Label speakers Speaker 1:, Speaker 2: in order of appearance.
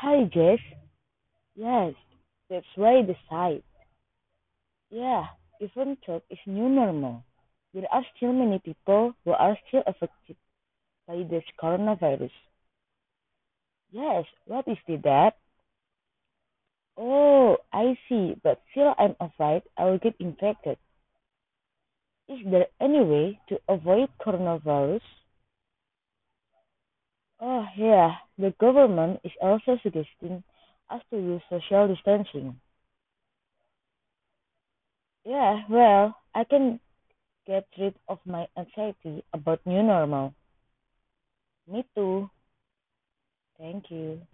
Speaker 1: Hi, Jess. Yes, that's why the site. Yeah, even talk is new normal. There are still many people who are still affected by this coronavirus. Yes, what is the that? Oh, I see, but still I'm afraid I will get infected. Is there any way to avoid coronavirus? Oh, yeah, the government is also suggesting us to use social distancing. Yeah, well, I can get rid of my anxiety about new normal. Me too. Thank you.